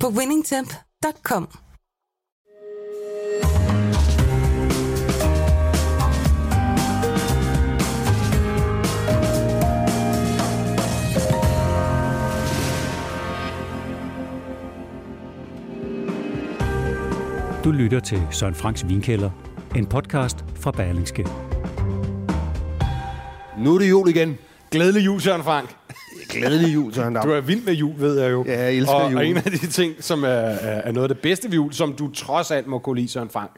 på winningtemp.com. Du lytter til Søren Franks Vinkælder, en podcast fra Berlingske. Nu er det jul igen. Glædelig jul, Søren Frank. Glædelig jul, Søren Dam. Du er vild med jul, ved jeg jo. Ja, jeg elsker og, jul. Og en af de ting, som er, er noget af det bedste ved jul, som du trods alt må kunne lide, Søren Frank,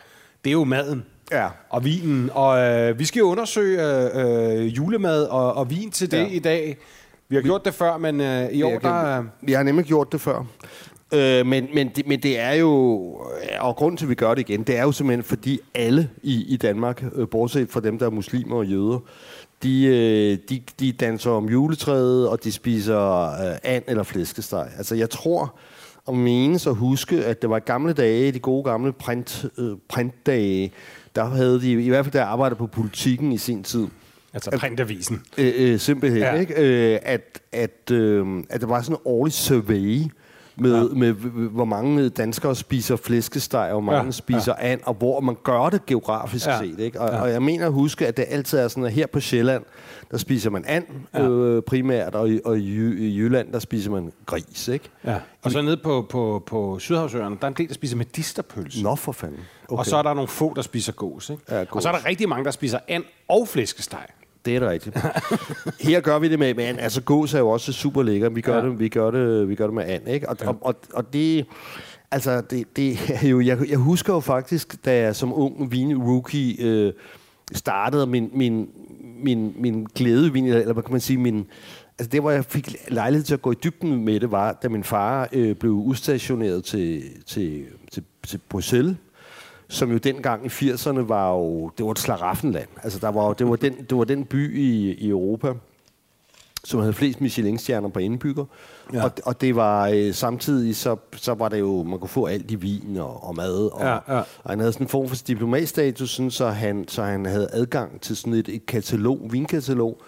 det er jo maden. Ja. Og vinen. Og øh, vi skal jo undersøge øh, øh, julemad og, og vin til det Ja. i dag. Vi har gjort det før, men øh, i år, der... kan- Vi har nemlig gjort det før. Øh, men, men, det, men det er jo, og grunden til, at vi gør det igen, det er jo simpelthen, fordi alle i, i Danmark, øh, bortset fra dem, der er muslimer og jøder, de, øh, de, de danser om juletræet, og de spiser øh, and eller flæskesteg. Altså, jeg tror, og menes at huske, at det var gamle dage, de gode gamle print, øh, printdage, der havde de, i hvert fald der arbejdede på politikken i sin tid, Altså printavisen. Øh, øh, simpelthen, ja. Ikke? Øh, at, at, øh, at der var sådan en årlig survey med, ja. med, hvor mange danskere spiser flæskesteg, og hvor mange ja. Spiser ja. and, og hvor man gør det geografisk ja. Set. Ikke? Og, ja. Og jeg mener at huske, at det altid er sådan, at her på Sjælland, der spiser man and ja. Øh, primært, og, i, og i, Jy- i Jylland, der spiser man gris. Ikke? Ja. Og så nede på, på, på Sydhavsøerne, der er en del, der spiser medisterpølse. Nå for fanden. Okay. Og så er der nogle få, der spiser gås. Ikke? Ja, Og gås. så er der rigtig mange, der spiser and og flæskesteg. Det er det rigtigt. Her gør vi det med, and. Altså gås er jo også super lækker. Vi gør, ja. Det, vi gør, det, vi gør det med and, ikke? Og, ja. og, og, og det... Altså, det, det er jo... Jeg, jeg husker jo faktisk, da jeg som ung vin-rookie øh, startede min, min, min, min glæde ved vin, eller hvad kan man sige, min... Altså det, hvor jeg fik lejlighed til at gå i dybden med det, var, da min far øh, blev udstationeret til, til, til, til Bruxelles, som jo dengang i 80'erne var jo, det var et slaraffenland. Altså der var det var den, det var den by i, i Europa, som havde flest Michelin-stjerner på indbygger. Ja. Og, og det var øh, samtidig, så, så var det jo, man kunne få alt i vin og, og mad. Og, Ja, ja. og han havde sådan en form for diplomatstatus, sådan, så, han, så han havde adgang til sådan et, et katalog, vinkatalog,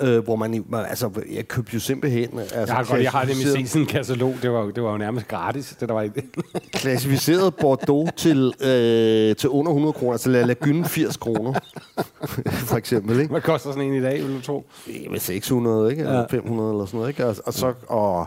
øh, hvor man, altså, jeg købte jo simpelthen... Altså, Jeg har, godt, jeg har det med sådan en katalog. Det var, jo- det var jo nærmest gratis. Det der var i klassificeret Bordeaux til, øh, til under 100 kroner, altså La Lagune 80 kroner, for eksempel, ikke? Hvad koster sådan en i dag, vil du tro? Med 600, ikke? Eller Ja. 500 eller sådan noget, ikke? Og, og så, og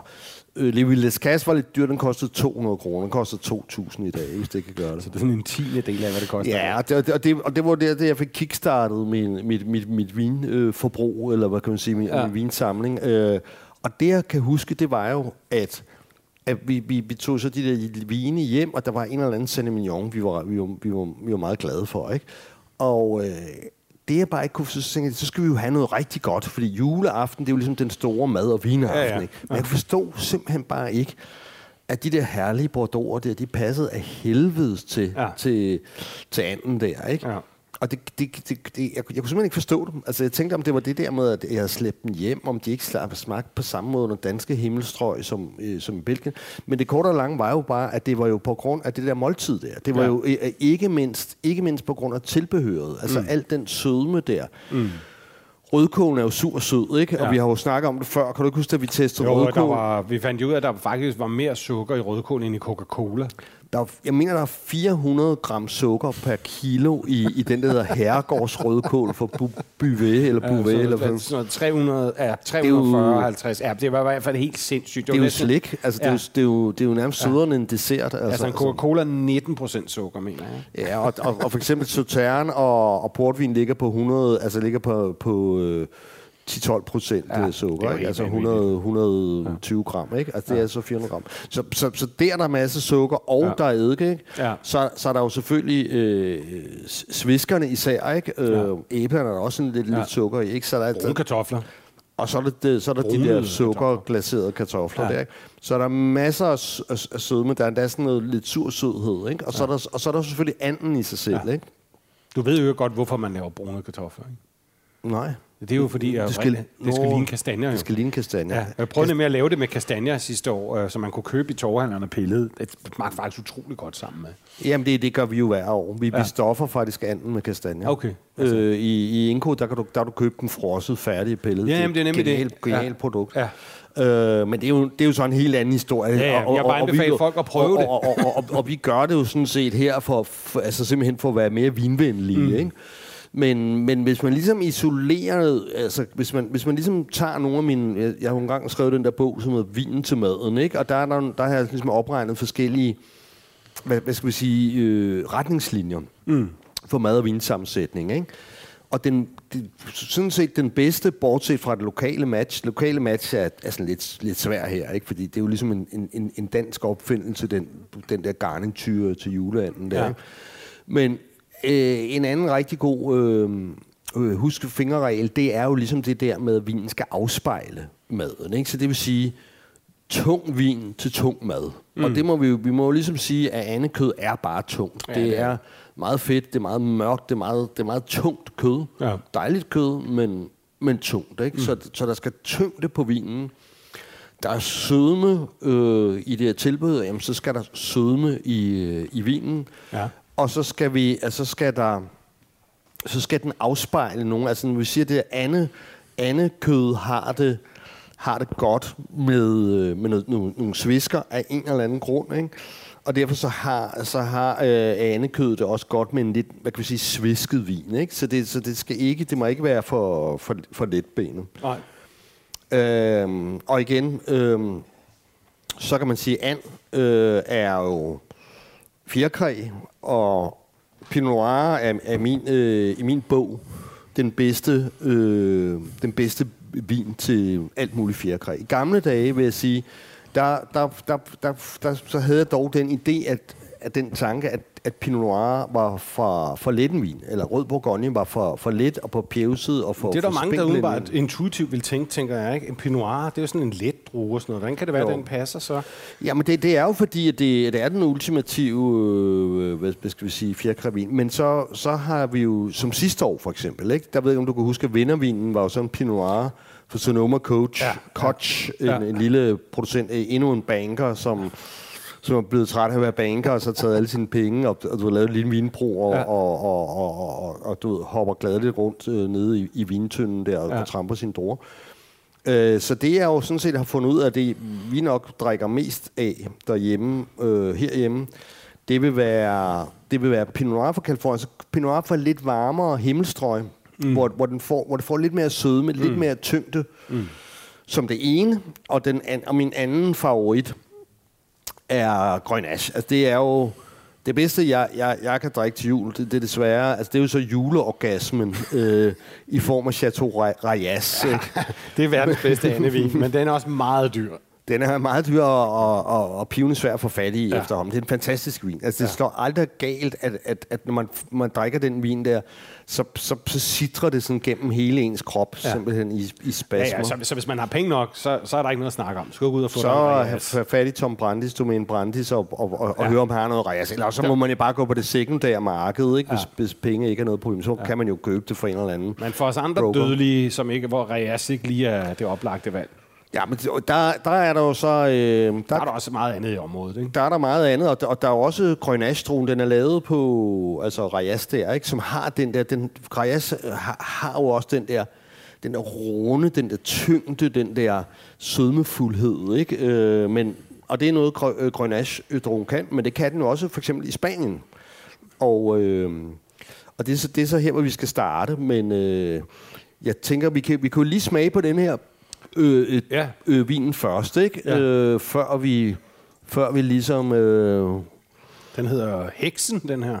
øh, Le Villes var lidt dyr, den kostede 200 kroner, den kostede 2.000 i dag, hvis det kan gøre det. Det er sådan en tiende del af, hvad det koster. Ja, og det, og det, og det, og det var der, det, jeg fik kickstartet min, mit, mit, mit vinforbrug, eller hvad kan man sige, min, ja. Min vinsamling. Øh, og det, jeg kan huske, det var jo, at, at vi, vi, vi tog så de der vine hjem, og der var en eller anden Sauvignon Mignon, vi var, vi var, vi var, vi var meget glade for, ikke? Og øh, det, jeg bare ikke kunne så tænkte, jeg, så skal vi jo have noget rigtig godt, fordi juleaften, det er jo ligesom den store mad- og vineaften, Ja, ja. ikke? Men jeg forstod simpelthen bare ikke, at de der herlige bordeauxer der, de passede af helvedes til, ja. Ja. til, til anden der, ikke? Ja. Og det, det, det, det, jeg, jeg kunne simpelthen ikke forstå dem. Altså, jeg tænkte, om det var det der med, at jeg havde slæbt dem hjem, om de ikke slap smagt på samme måde under danske himmelstrøg som, øh, som i Belgien. Men det korte og lange var jo bare, at det var jo på grund af det der måltid der. Det var ja. Jo øh, ikke mindst, ikke mindst på grund af tilbehøret. Altså, mm. alt den sødme der. Mm. Rødkålen er jo sur sød, ikke? Ja. Og vi har jo snakket om det før. Kan du ikke huske, at vi testede Jo, der rødkål? var, vi fandt jo ud af, at der faktisk var mere sukker i rødkål end i Coca-Cola. Der er, jeg mener, der er 400 gram sukker per kilo i, i den, der hedder herregårds rødkål for bu- Buvet, eller Bouvet, Ja, eller så, hvad. sådan noget 300, ja, 340, 50. Ja, det var i hvert fald helt sindssygt. Det er jo slik. Altså, det, er jo, det, er jo, det er jo nærmest sødere end en dessert. Altså, Altså en Coca-Cola 19% sukker, mener jeg. Ja, og, og, og for eksempel Sautern og, og portvin ligger på 100, altså ligger på, på øh, 10-12 procent Ja, ja, sukker, er ikke? altså vanvittigt. 100, 120 gram, ikke? Altså det er så 400 gram. Så, så, så der er der masser sukker, og ja. Ja. der er eddike, ikke? Ja. Så, så er der jo selvfølgelig øh, sviskerne især, ikke? Øh, Æblerne er der også en lidt, Ja. lidt sukker i, ikke? Så der, Brune der, kartofler. Og så er der, så er der de der sukkerglaserede kartofler Ja. ja. der. Ikke? Så er der masser af, af, af sødme. Der er endda sådan noget lidt sur sødhed. Ikke? Og, så er der, og så er der selvfølgelig anden i sig selv. Ja. Ja. Ikke? Du ved jo godt, hvorfor man laver brune kartofler. Ikke? Nej. Det er jo fordi, at det skal, det skal Nå, ligne kastanjer. Jo. Det skal ligne kastanjer. Ja, jeg prøvede nemlig at lave det med kastanjer sidste år, øh, som man kunne købe i torvhandlerne pillet. Det smagte faktisk utrolig godt sammen med. Jamen, det, det gør vi jo hver år. Vi, Ja. vi stoffer faktisk anden med kastanjer. Okay. Øh, I i Inko, der kan du, der kan du købe den frosset færdige pillet. Ja, jamen, det er nemlig det. genialt, Genialt Ja. produkt. Ja. Øh, men det er, jo, det er jo så en helt anden historie. Ja, ja. Jeg vil bare vi- anbefale folk at prøve og, det. Og, og, og, og, og vi gør det jo sådan set her for, for altså simpelthen for at være mere vinvenlige, mm. ikke? Men, men hvis man ligesom isolerer, altså hvis man, hvis man ligesom tager nogle af mine, jeg, jeg har engang skrevet den der bog, som hedder Vinen til maden, ikke? og der, er der, der har jeg ligesom opregnet forskellige, hvad, hvad skal vi sige, øh, retningslinjer mm. for mad- og vinsammensætning. Ikke? Og den, det, sådan set den bedste, bortset fra det lokale match. Lokale match er, er sådan lidt, lidt svær her, ikke? fordi det er jo ligesom en, en, en- dansk opfindelse, den, den der garningtyre til juleanden der. Ja. Ikke? Men øh, en anden rigtig god øh, øh, husk fingerregel, det er jo ligesom det der med, at vinen skal afspejle maden. Ikke? Så det vil sige, tung vin til tung mad. Mm. Og det må vi jo, vi må jo ligesom sige, at andekød er bare tungt. Ja, det det er. er meget fedt, det er meget mørkt, det er meget, det er meget tungt kød. Ja. Dejligt kød, men, men tungt. Ikke? Mm. Så, så der skal tyngde på vinen. Der er sødme øh, i det her tilbud, jamen, så skal der sødme i, øh, i vinen. Ja. Og så skal vi, altså skal der, så skal den afspejle nogen. Altså når vi siger det, ande, andekød har det, har det godt med, øh, med noget, nogle, nogle svisker af en eller anden grund, ikke? Og derfor så har, så har øh, andekødet det også godt med en lidt, hvad kan vi sige, svisket vin, ikke? Så det, så det skal ikke, det må ikke være for, for, for letbenet. Nej. Øhm, og igen, øhm, så kan man sige, at and øh, er jo fjerkræ, og Pinot Noir er, er min, øh, i min bog den bedste, øh, den bedste vin til alt muligt fjerkræ. I gamle dage, vil jeg sige, der, der, der, der, der, så havde jeg dog den idé, at, at den tanke, at, at Pinot Noir var for, for let en vin, eller Rød Bourgogne var for, for let og på pjevset og for Det er der for mange, der udenbart intuitivt vil tænke, tænker jeg. Ikke? En Pinot Noir, det er jo sådan en let druge og sådan noget. Hvordan kan det være, Jo. at den passer så? Jamen, det, det er jo fordi, at det, det er den ultimative, øh, hvad, skal vi sige, fjerkrævin. Men så, så har vi jo, som sidste år for eksempel, ikke? der ved jeg om du kan huske, at vindervinen var jo sådan en Pinot Noir for Sonoma Coach, Ja, ja, ja. Koch, Ja. En, en lille producent, endnu en banker, som, som er blevet træt af at være banker, og så taget alle sine penge, og, og du har lavet en lille vinbro, og, Ja. og, og, og, og, og, og du hopper gladeligt rundt øh, nede i, i vintønden der, og, Ja. og tramper sine druer. Øh, så det jeg jo sådan set har fundet ud af, det vi nok drikker mest af derhjemme, øh, herhjemme, det vil være, det vil være Pinot Noir fra Californien. Så Pinot Noir fra lidt varmere himmelstrøg, mm. hvor, hvor, den får, hvor det får lidt mere sødme, mm. lidt mere tyngde, mm. som det ene. Og, den, an, og min anden favorit er Grenache. Altså det er jo det bedste, jeg, jeg, jeg kan drikke til jul, det, det er desværre, altså det er jo så juleorgasmen øh, i form af Chateau Ra- Rayas. ikke? Det er verdens bedste andevin, men den er også meget dyr. Den er meget dyr og, og, og, og pivende svær at få fat i Ja. ja. efterhånden. Det er en fantastisk vin. Altså, det Ja. ja. står aldrig galt, at, at, at når man, man drikker den vin der, så, så, så sidrer det sådan gennem hele ens krop, Ja. ja. simpelthen i, i Ja, spasmer. ja, så, så hvis man har penge nok, så, så er der ikke noget at snakke om. Så skal gå ud og få så have fat i Tom Brandis, du med en Brandis, og, og, og, Ja. og høre, om han har noget Reyes. Eller så må man jo bare gå på det sekundære marked, ikke? Hvis, Ja. hvis penge ikke er noget problem. Så kan man jo købe det for en eller anden. Men for os andre Broker. dødelige, som ikke, hvor Reyes ikke lige er det oplagte valg, Ja, men der, der er der jo så... Øh, der der, er der også meget andet i området. Ikke? der er der meget andet, og der, og der er jo også Grenache-druen, den er lavet på, altså Reyes der, ikke? Som har den der, den, Reyes har, har jo også den der, den der runde, den der tyngde, den der sødmefuldhed, ikke? Øh, men, og det er noget, Gre- øh, Grenache-druen kan, men det kan den også for eksempel i Spanien. Og, øh, og det, er så, det er så her, hvor vi skal starte, men øh, jeg tænker, vi kan, vi kan jo lige smage på den her øh, Ja. øh, vinen først, ikke? Ja. Øh, før vi før vi ligesom... Øh, Den hedder Heksen, den her.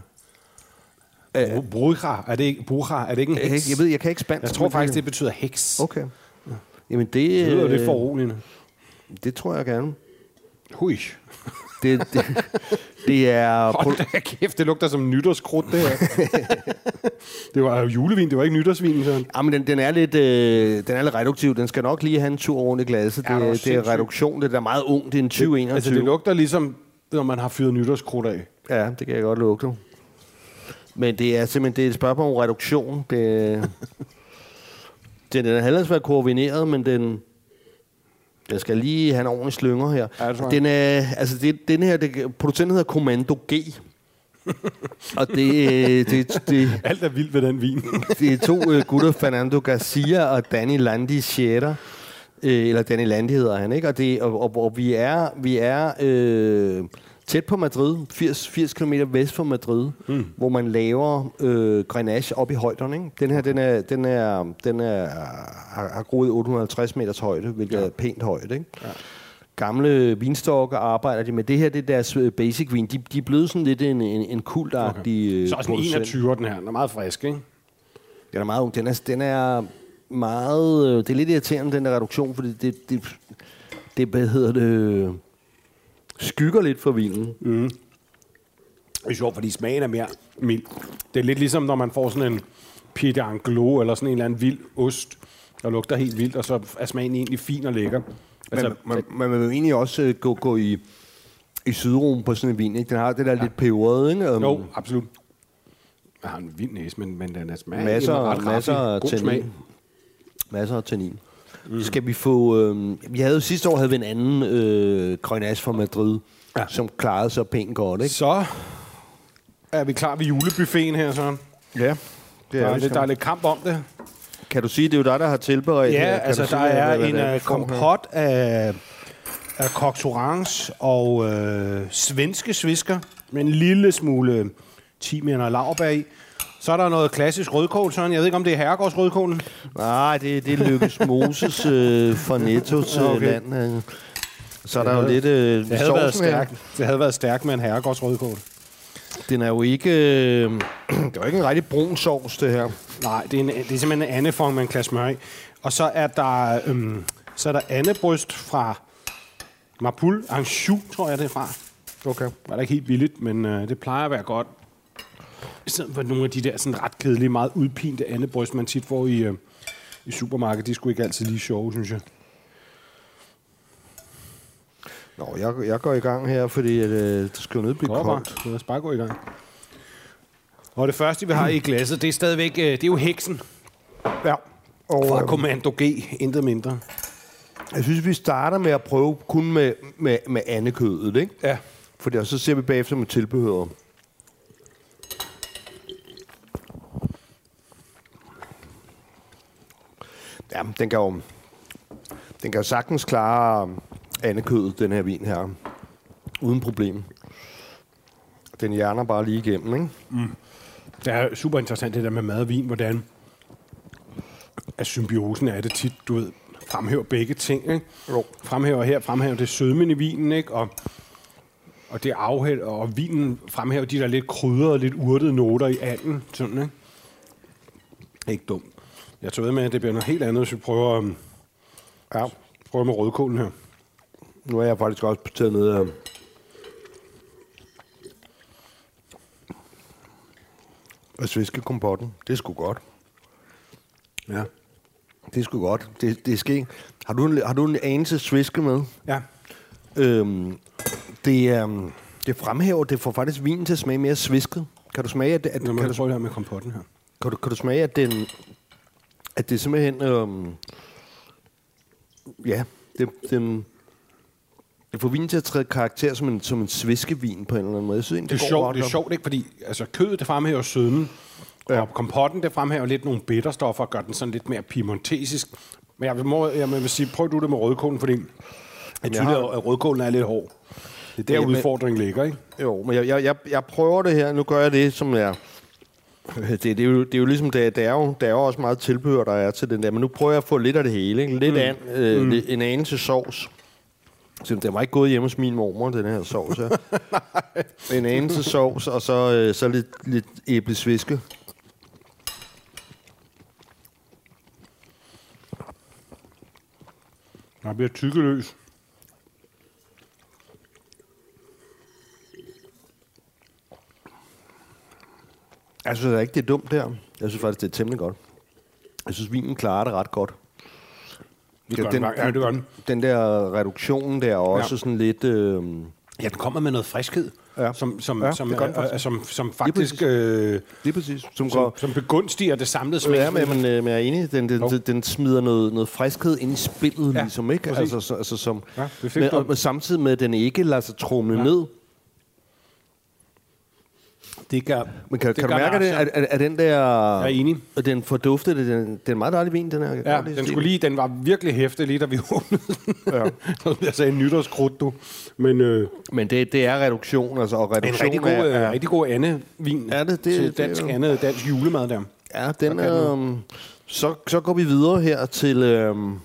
øh, Bru- Bruja. Er det ikke, Bruja? Er det ikke en heks? jeg ved, jeg kan ikke spansk. jeg tror faktisk, det betyder heks. Okay. Jamen det... Det lyder lidt øh, foruroligende. Det tror jeg gerne. Hui. Det, det, det er... Hold da kæft, det lugter som nytårskrudt, det her. det var julevin, det var ikke nytårsvin, sådan. Ja, men den, den, er lidt, øh, den er lidt reduktiv. Den skal nok lige have en tur rundt i glasset. Ja, Det, det det er reduktion. Det er meget ung. Det er en 2021. Altså, det lugter ligesom, når man har fyret nytårskrudt af. Ja, det kan jeg godt lugte. Men det er simpelthen det er et spørgsmål om reduktion. Det, den, den er heller været koordineret, men den, den skal lige have en ordentlig slynger her. Ja, jeg. den er, altså det, den her, det, producenten hedder Commando G. og det, det, det, Alt er vildt ved den vin. det er to øh, gutter, Fernando Garcia og Danny Landi Sierra. Øh, eller Danny Landi hedder han, ikke? Og, det, og, og, og vi er, vi er øh, tæt på Madrid, 80, 80 km vest for Madrid, mm. hvor man laver øh, Grenache op i højderne. Ikke? Den her, den er, den er, den er, har, har groet 850 meters højde, hvilket ja. er pænt højt. Ikke? Ja. Gamle vinstokke arbejder de med. Det her det er deres øh, basic vin. De, de er blevet sådan lidt en, en, en kultagtig okay. Så også en 21 den her. Den er meget frisk, ikke? Den er meget ung. Den er, den er meget... øh, Det er lidt irriterende, den der reduktion, fordi det, det, det hvad hedder det, skygger lidt for vinen. Det er sjovt, fordi smagen er mere mild. Det er lidt ligesom, når man får sådan en Pied d'Anglo, eller sådan en eller anden vild ost, der lugter helt vildt, og så er smagen egentlig fin og lækker. Altså, man, man, man vil jo egentlig også øh, gå, gå i, i sydrum på sådan en vin. Ikke? Den har det der ja. lidt peberet, ikke? Um, jo, absolut. Jeg har en vild næse, men, men den er smag. masser, masser af tannin. Masser af tannin. Mm. Skal vi få... Øh, vi havde jo sidste år havde vi en anden øh, Grenache fra Madrid, ja. Som klarede sig pænt godt, ikke? Så er vi klar ved julebuffeten her, Søren. Ja, det Der er, lidt, der er lidt kamp om det. Kan du sige, det er jo dig, der har tilberedt Ja, her. Kan altså der sige, hvad- er hvad en det uh, kompot af, af Cox Orange og øh, svenske svisker med en lille smule timian og laurbær i. Så er der noget klassisk rødkål, Søren. Jeg ved ikke, om det er herregårdsrødkålen. Nej, det, det er Lykkes Moses øh, fra Nettos øh, Okay. land. Øh. Så er der jo lidt... Øh, Det havde, været stærkt. det havde været stærkt med en herregårdsrødkål. Den er jo ikke... Øh, det er jo ikke en rigtig brun sovs, det her. Nej, det er, en, det er simpelthen en andefong med en klasse smør i. Og så er der, øhm, så er der andebryst fra Mapul Anjou, tror jeg det er fra. Okay. Det er da ikke helt billigt, men øh, det plejer at være godt. Stedet for nogle af de der sådan ret kedelige, meget udpinte andebryst, man tit får i, øh, i supermarkedet. De skulle ikke altid lige sjove, synes jeg. Nå, jeg, jeg går i gang her, fordi at, øh, det skal jo nødt blive bare. koldt. Lad os bare gå i gang. Og det første, vi har i glasset, det er stadigvæk, øh, det er jo heksen Ja. Og, fra øh, Commando G, intet mindre. jeg synes, vi starter med at prøve kun med, med, med andekødet, ikke? Ja. Fordi, og så ser vi bagefter med tilbehør. Ja, den kan jo, den kan jo sagtens klare andekødet, den her vin her. Uden problem. Den hjerner bare lige igennem, ikke? Det er super interessant det der med mad og vin, hvordan at symbiosen er det tit, du ved, fremhæver begge ting, ikke? Jo. Fremhæver her, fremhæver det sødmen i vinen, ikke? Og, og det afhæld, og vinen fremhæver de der lidt krydrede, lidt urtede noter i anden, sådan, ikke? Ikke dumt. Jeg tror ved med, at det bliver noget helt andet, hvis vi prøver, um, Ja. prøver med rødkålen her. Nu er jeg faktisk også taget ned af... af sviskekompotten. Det er sgu godt. Ja. Det er sgu godt. Det, det skal Har du, en, har du en anelse sviske med? Ja. Øhm, det, øhm, det fremhæver, det får faktisk vinen til at smage mere svisket. Kan du smage, at, at, Nu må kan, du, prøve det her med kompotten her. kan, du, kan du smage, at den, at det simpelthen, øhm, ja, det, den, det får vinen til at træde karakter som en, som en sviskevin på en eller anden måde. Jeg synes, egentlig, Det er, sjovt, det er sjovt, ikke? Fordi altså, kødet, det fremhæver søden, ja. og kompotten, det fremhæver lidt nogle bitterstoffer, og gør den sådan lidt mere piemontesisk. Men jeg vil, må, jeg vil sige, prøv du det med rødkålen, fordi jeg synes, har- at rødkålen er lidt hård. Det er der, Jamen- udfordringen ligger, ikke? Jo, men jeg, jeg, jeg, jeg prøver det her. Nu gør jeg det, som er... Det, det, er, jo, det er jo ligesom, det, det, er jo, det er jo også meget tilbehør, der er til den der. Men nu prøver jeg at få lidt af det hele. Ikke? Lidt mm. an, øh, mm. en anelse sovs. Så den var ikke gået hjemme hos min mormor, den her sovs her. en anelse sovs, og så, øh, så lidt, lidt æblesviske. Der bliver tykkeløs. Jeg synes ikke, det er dumt der. Jeg synes faktisk, det er temmelig godt. Jeg synes, vinen klarer det ret godt. Det gør den, ja, det gør den. den der reduktion der er også Ja. sådan lidt... Øh, Ja, den kommer med noget friskhed, Ja. som, som, Ja, som, gør den øh, faktisk. som, som Lige faktisk præcis. øh, lige præcis. Som, som, går, som begunstiger det samlede smag. Ja, men, men, øh, men jeg er enig. Den, den, den, den smider noget, noget friskhed ind i spillet, Ja, ligesom, ikke? præcis. Altså, så, altså, som, Ja, det men, og, men samtidig med, at den ikke lader sig trumle ja. ned. Det gør, Men kan, Det kan du mærke, den det, at, at den der... Jeg er enig. At den forduftet, den, den er en meget dejlig vin, den her. Ja, den skulle lige, den var virkelig hæftig lige, da vi åbnede den. Ja. jeg sagde nytårskrudt, du. Men øh, Men det, det er reduktion, altså, og en reduktion rigtig god, er, øh, er, rigtig god andevin Ja, det- det- til det er dansk, jo- andet, dansk julemad der. Ja, den er... Um, så, så går vi videre her til... Um,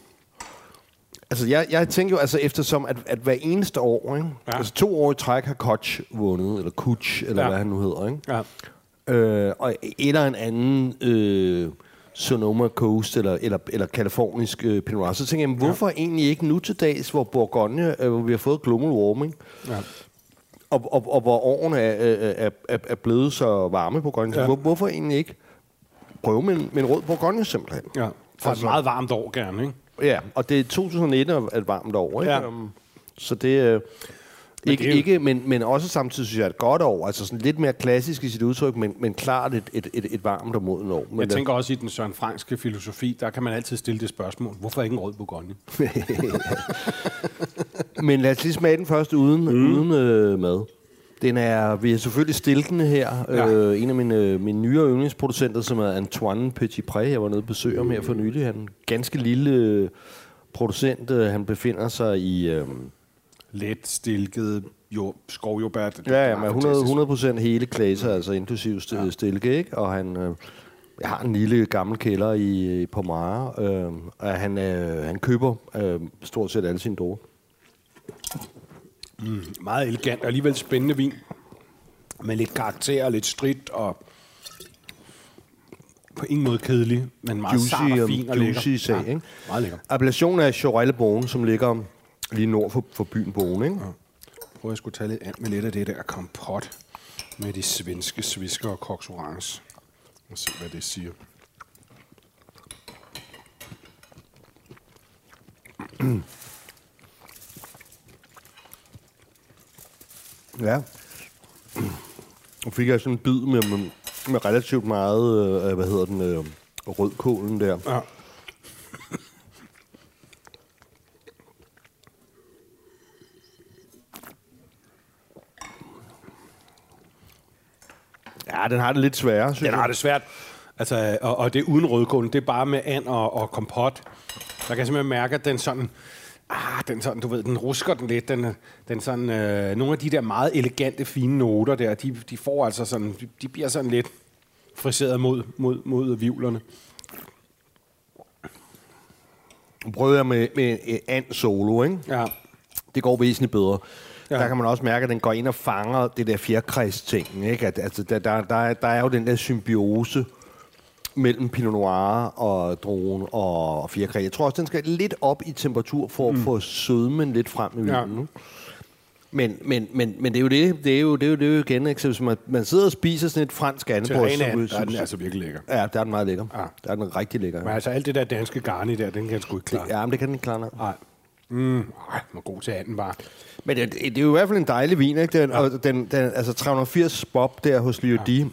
altså, jeg, jeg tænker jo, altså, eftersom at, at hver eneste år, ikke? Ja. Altså to år i træk har Koch vundet, eller Kuch, eller Ja. hvad han nu hedder, ikke? Ja. Øh, og eller en anden øh, Sonoma Coast eller, eller, eller kalifornisk øh, Pinot Noir. Så tænker jeg, hvorfor ja. egentlig ikke nu til dags, hvor Bourgogne, øh, hvor vi har fået global warming, Ja. og, og, og hvor årene er, er, er, er blevet så varme på Bourgogne, Ja. hvor, hvorfor egentlig ikke prøve med en, med en rød Bourgogne simpelthen? ja. For et Altså- meget varmt år gerne, ikke? Ja, og det er 2019 er et varmt år, ikke? Ja. Um, så det er... Ikke, det jo- ikke, men, men også samtidig synes jeg, et godt år. Altså sådan lidt mere klassisk i sit udtryk, men, men klart et, et, et, et varmt og modent år. Men Jeg tænker også i den Søren Frankske filosofi, der kan man altid stille det spørgsmål, hvorfor ikke en rød Bourgogne? Men lad os lige smage den først uden, mm. uden øh, mad. Den er, vi er selvfølgelig stilkende her. Ja. Øh, en af mine, øh, mine nyere yndlingsproducenter, som er Antoine Petitpré. Jeg var nede og besøge ham her for nylig. Han er en ganske lille øh, producent. Øh, Han befinder sig i... Øh, Let, stilket, jo, skovjordbær. det- Ja, ja, fantastisk. 100, 100% hele klaser, altså inklusiv st- ja. stilke, ikke? Og han... Øh, jeg har en lille gammel kælder i, i Pomare, øh, og han, øh, han køber øh, stort set alle sine druer. Meget elegant og alligevel spændende vin. Med lidt karakter og lidt stridt og på ingen måde kedelig, men meget Juicy sart og fin og juicy lækker. sag, ikke? Meget lækker. Appellationen er Chorelle som ligger lige nord for, for byen Beaune, ikke? Prøv at skulle tage lidt an med lidt af det der kompot med de svenske svisker og koks orange. Og se, hvad det siger. Ja. Nu fik jeg sådan en bid med, med, med relativt meget, øh, hvad hedder den, øh, rødkålen der. Ja. Ja, den har det lidt sværere, synes Den jeg. har det svært. Altså, og, og det er uden rødkål. Det er bare med and og, og kompot. Der kan jeg simpelthen mærke, at den sådan... Den sådan, du ved, den rusker den lidt. Den, den sådan, øh, nogle af de der meget elegante, fine noter der, de, de får altså sådan, de, de bliver sådan lidt friseret mod, mod, mod vivlerne. Nu prøvede jeg med, med øh, and solo, ikke? Ja. Det går væsentligt bedre. Ja. Der kan man også mærke, at den går ind og fanger det der fjerkræs-ting. Ikke? At, altså, der, der, der, er- der er jo den der symbiose mellem Pinot Noir og druen og fjerkræ. Jeg tror også, den skal lidt op i temperatur for at få sødmen lidt frem i vinen. Ja. Men, men, men, men det er jo det, det er jo, det er jo, det er jo igen, ikke? Så hvis man, man sidder og spiser sådan et fransk Til andebryst, ren and, så- der er den så- altså virkelig lækker. Ja, der er den meget lækker. Ja. Der er den rigtig lækker. Men altså, alt det der danske garni der, den kan sgu ikke klare. Ja, men det kan den ikke klare. Nej. Mm, ej, den er god til anden bare. Men det, det er jo i hvert fald en dejlig vin, ikke? Den, ja. og den, den, altså 380 bob der hos Liodi. Ja.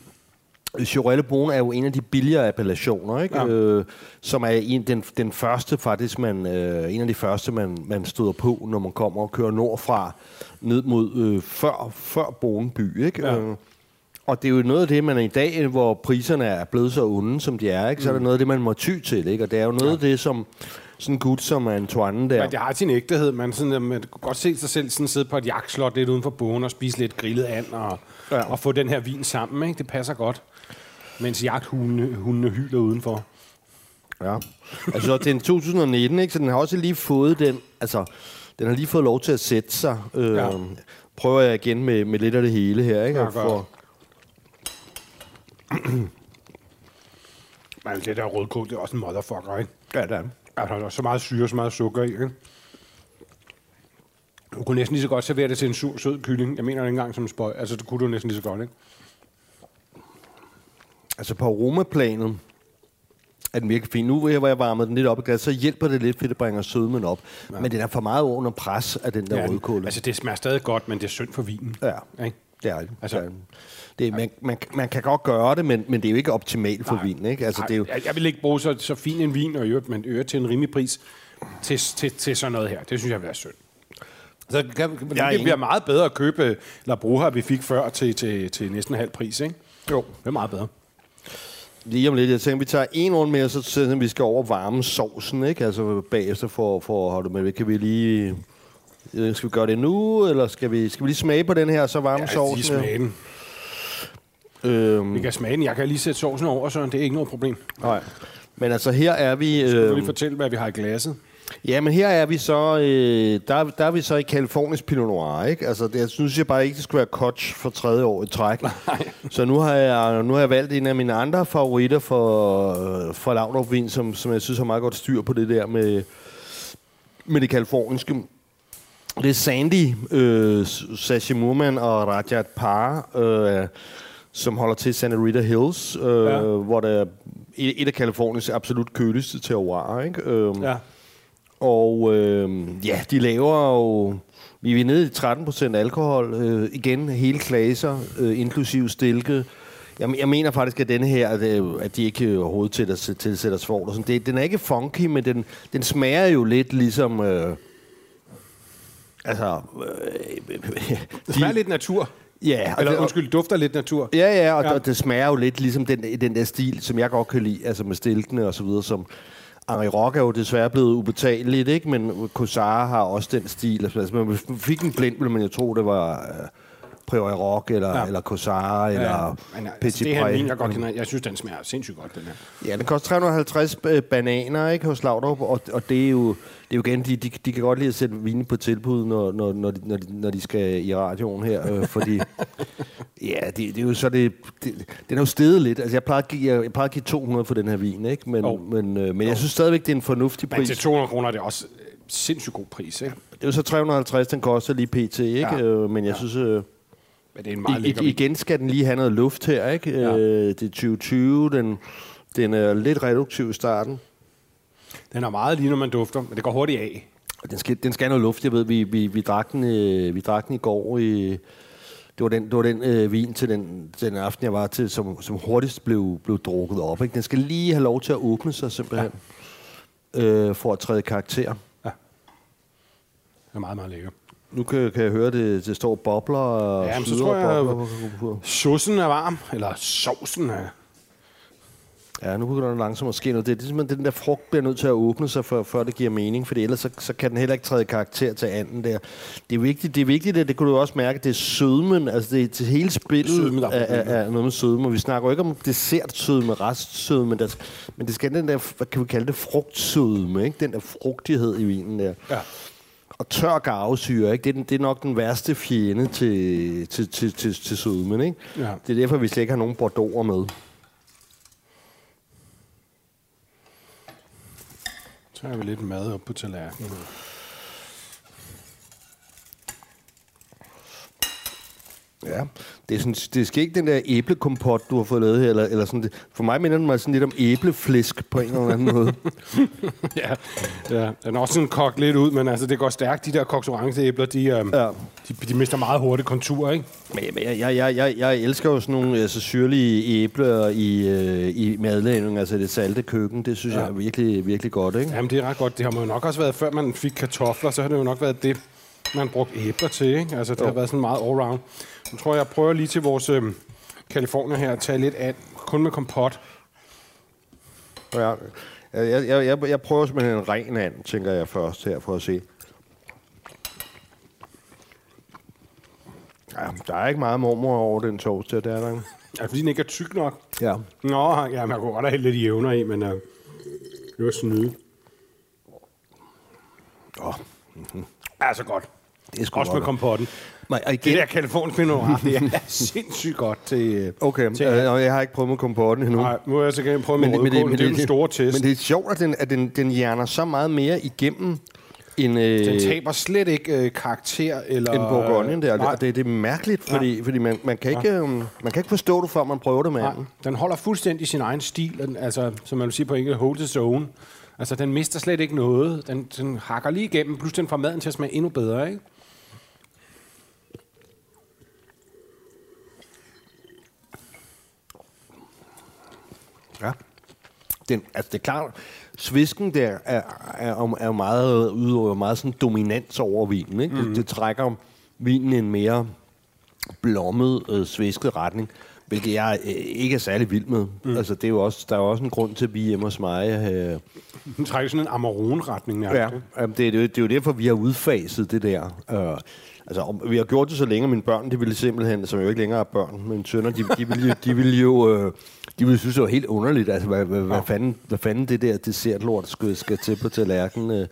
Chorelle Brune er jo en af de billigere appellationer, ikke? Ja. Øh, som er en, den, den første faktisk, man, øh, en af de første, man, man støder på, når man kommer og kører nordfra, ned mod øh, før, før Boneby, ikke? Ja. Øh, og det er jo noget af det, man i dag, hvor priserne er blevet så onde, som de er, ikke? så er det noget af det, man må ty til. Ikke? Og det er jo noget ja. af det, som sådan en gut som Antoine der... Men det har sin ægtehed. Man, sådan, at man kan godt se sig selv sådan sidde på et jagtslot lidt uden for bogen og spise lidt grillet and og. Ja. og få den her vin sammen. Ikke? Det passer godt. Mens jagthundene hundene hyler udenfor. Ja. Altså, det er en 2019, ikke? så den har også lige fået den, altså, den har lige fået lov til at sætte sig. Øh, Ja. Prøver jeg igen med, med lidt af det hele her, ikke? Ja, for, Men det der rødkål, det er også en motherfucker, ikke? ja, der er. At der er så meget syre, så meget sukker i, ikke? Du kunne næsten lige så godt servere det til en sur, sød kylling. Jeg mener det ikke engang som en spøj. Altså, det kunne du næsten lige så godt, ikke? Altså på aromaplanet, er den virkelig fin. Nu hvor jeg, varmet den lidt op i glas, så hjælper det lidt, fordi det bringer sødmen op. Ja. Men den er for meget under pres af den der Ja, rødkål. altså, det smager stadig godt, men det er synd for vinen. Ja. Ikke? Det er det. Altså- det er, man, man, man kan godt gøre det, men, men det er jo ikke optimalt for Nej. vin. Ikke? Altså, Nej, det er jo, jeg, jeg vil ikke bruge så, så fin en vin, og øvrigt, man øger til en rimelig pris til, til, til sådan noget her. Det synes jeg vil være synd. Så kan, kan, det bliver meget bedre at købe La Bruja, vi fik før, til, til, til næsten halv pris, ikke? Jo. Det er meget bedre. Lige om lidt, jeg tænker, vi tager en runde mere, så jeg, vi skal over varme sovsen, ikke? Altså bagefter for, for at holde med. Kan vi lige... Skal vi gøre det nu, eller skal vi, skal vi lige smage på den her, så varme Ja, sovsen? smage den. Øhm, Vi kan smage den. Jeg kan lige sætte sovsen over, så det er ikke noget problem. nej. Men altså, her er vi... Jeg vil lige Øh, fortælle, hvad vi har i glasset. Ja, men her er vi så... Øh, der, der er vi så i Californiens Pinot Noir, ikke? Altså, det, jeg synes jeg bare ikke, det skulle være Koch for tredje år i træk. Så nu har, jeg, nu har jeg valgt en af mine andre favoritter for, øh, for Laudrup Vin, som, som jeg synes har meget godt styr på det der med, med det kaliforniske. Det er Sandy, øh, Sashi Murman og Rajat Par, øh, som holder til Santa Rita Hills, øh, ja. hvor der er et, et af Kaliforniens absolut køligste terroirer. Ikke? Øh, Ja. Og øh, ja, de laver jo... Vi er nede i 13 procent alkohol. Øh, igen, hele klasser, øh, inklusiv stilke. Jeg, jeg mener faktisk, at denne her, at, øh, at de ikke overhovedet til at tilsætter svovl. og sådan. Det, den er ikke funky, men den, den smager jo lidt ligesom... Øh, altså... Øh, Det smager lidt natur. Ja, og Eller det- undskyld, dufter lidt natur. Ja, ja, og ja. Det, det smager jo lidt ligesom den, den der stil, som jeg godt kan lide, altså med stilkene og så videre, som Henri Rock er jo desværre blevet ubetaleligt, ikke? Men Kosara har også den stil. Altså, man fik en blind, ville man jo tro, det var Øh, Priori Rock, eller, Ja. ja. eller Kosara, ja. eller Men, altså, Petit det her vin, jeg godt kender. Jeg synes, den smager sindssygt godt, den her. Ja, den koster 350 ba- bananer ikke, hos Laudrup, og, og det er jo, det er jo igen, de, de, de kan godt lide at sætte vine på tilbud, når, når, når, de, når, de, når de skal i radioen her, øh, fordi ja, det, det, er jo så det, det, den er jo steget lidt. Altså, jeg plejer at give, jeg, jeg plejer at give 200 for den her vin, ikke? Men, Jo. men, øh, men jeg synes stadigvæk, det er en fornuftig Men pris. til 200 kroner er det også øh, sindssygt god pris, ikke? Det er jo så 350, den koster lige pt, ikke? Ja. Øh, men jeg synes... Øh, Men det er en meget I, lækker igen skal den lige have noget luft her, ikke? Ja. Ja. Øh, det er 2020, den, den er lidt reduktiv i starten. Den er meget lige, når man dufter, men det går hurtigt af. Den skal, den skal have noget luft. Jeg ved, vi, vi, vi, drak, den, øh, vi drak den i går. I, det var den, det var den øh, vin til den, den aften, jeg var til, som, som hurtigst blev, blev drukket op. Ikke? Den skal lige have lov til at åbne sig simpelthen, ja. øh, for at træde karakter. Den er meget, meget lækker. Nu kan, kan jeg høre, det, det står bobler og Jamen, så tror jeg- bobler på- Saucen er varm, eller sovsen er... Ja, nu begynder den langsomt at ske noget. Det er simpelthen, den der frugt bliver nødt til at åbne sig, før, før det giver mening, for ellers så, så kan den heller ikke træde karakter til anden der. Det er vigtigt, det, er vigtigt, det, det kunne du også mærke, det er sødmen, altså det er til hele spillet Sødme, er, er er, noget med sødme. Vi snakker jo ikke om dessertsødme, restsødme, der, men det skal den der, hvad kan vi kalde det, frugtsødme, ikke? Den der frugtighed i vinen der. Ja. Og tør garvesyre, ikke? Det, er det er nok den værste fjende til, til, til, til, til sødmen, ikke? Ja. Det er derfor, vi slet ikke har nogen bordeauxer med. Så har vi lidt mad op på tallerkenen. Ja, det er, sådan, det er skægt, den der æblekompot, du har fået lavet her. Eller, eller sådan, det, for mig minder den mig sådan lidt om æbleflæsk på en eller anden måde. Ja, ja, den er også sådan kogt lidt ud, men altså, det går stærkt. De der koks orangeæbler, de, øhm, Ja. de, de mister meget hurtigt kontur, ikke? Men men jeg, jeg, jeg, jeg, jeg elsker jo sådan nogle altså, syrlige æbler i, øh, i madlavning, altså det salte køkken. Det synes ja. Ja. jeg er virkelig, virkelig godt, ikke? Jamen, det er ret godt. Det har man jo nok også været, før man fik kartofler, så har det jo nok været det, man brugte æbler til, ikke? Altså, det jo. har været sådan meget all-round. Nu tror jeg, jeg prøver lige til vores øhm, California her at tage lidt af, kun med kompot. Ja. Jeg, jeg, jeg, jeg prøver simpelthen en ren and, tænker jeg først her, for at se. Ja, der er ikke meget mormor over den toast der, det er der? Altså, fordi den ikke er tyk nok. Ja. Nå, ja, man kunne godt have lidt jævner i, men øh, det var snyde. Åh, Altså godt. Det er sgu Også med kompotten. Men, og Det igen, der California Pinot Noir, det er sindssygt godt til... øh, Okay, til øh, jeg har ikke prøvet med kompotten endnu. Nej, nu er jeg så gerne prøve med rødkål, det, det, det er den store test. Men det er sjovt, at den, at den, den hjerner så meget mere igennem En, øh, Den taber slet ikke øh, karakter. Eller, en Bourgogne der. Nej, Det, det, det er mærkeligt, fordi, ja. fordi man, man, kan ikke, øhm, man kan ikke forstå det, før man prøver det med nej, anden. den holder fuldstændig sin egen stil, den, altså, som man vil sige på engelsk, hold the zone. Altså, den mister slet ikke noget. Den, den hakker lige igennem, plus den får maden til at smage endnu bedre, ikke? Ja. Den, altså det er klart, svisken der er, er, er meget, udøver meget sådan dominans over vinen. Ikke? Mm. Det, det trækker vinen i en mere blommet, øh, svisket retning, hvilket jeg øh, ikke er særlig vild med. Mm. Altså, det er jo også, der er jo også en grund til, at vi hjemme hos mig... Øh, Den trækker sådan en Amarone-retning. ja, jamen, det, er, det, er jo derfor, vi har udfaset det der. Øh, altså, om, vi har gjort det så længe, mine børn, de ville simpelthen, som jo ikke længere er børn, men sønner, de, de ville jo... De ville jo øh, de ville synes, det var helt underligt. Altså, hvad, hvad, hvad, fanden, hvad fanden det der dessertlort skal, skal til på tallerkenen? Øh.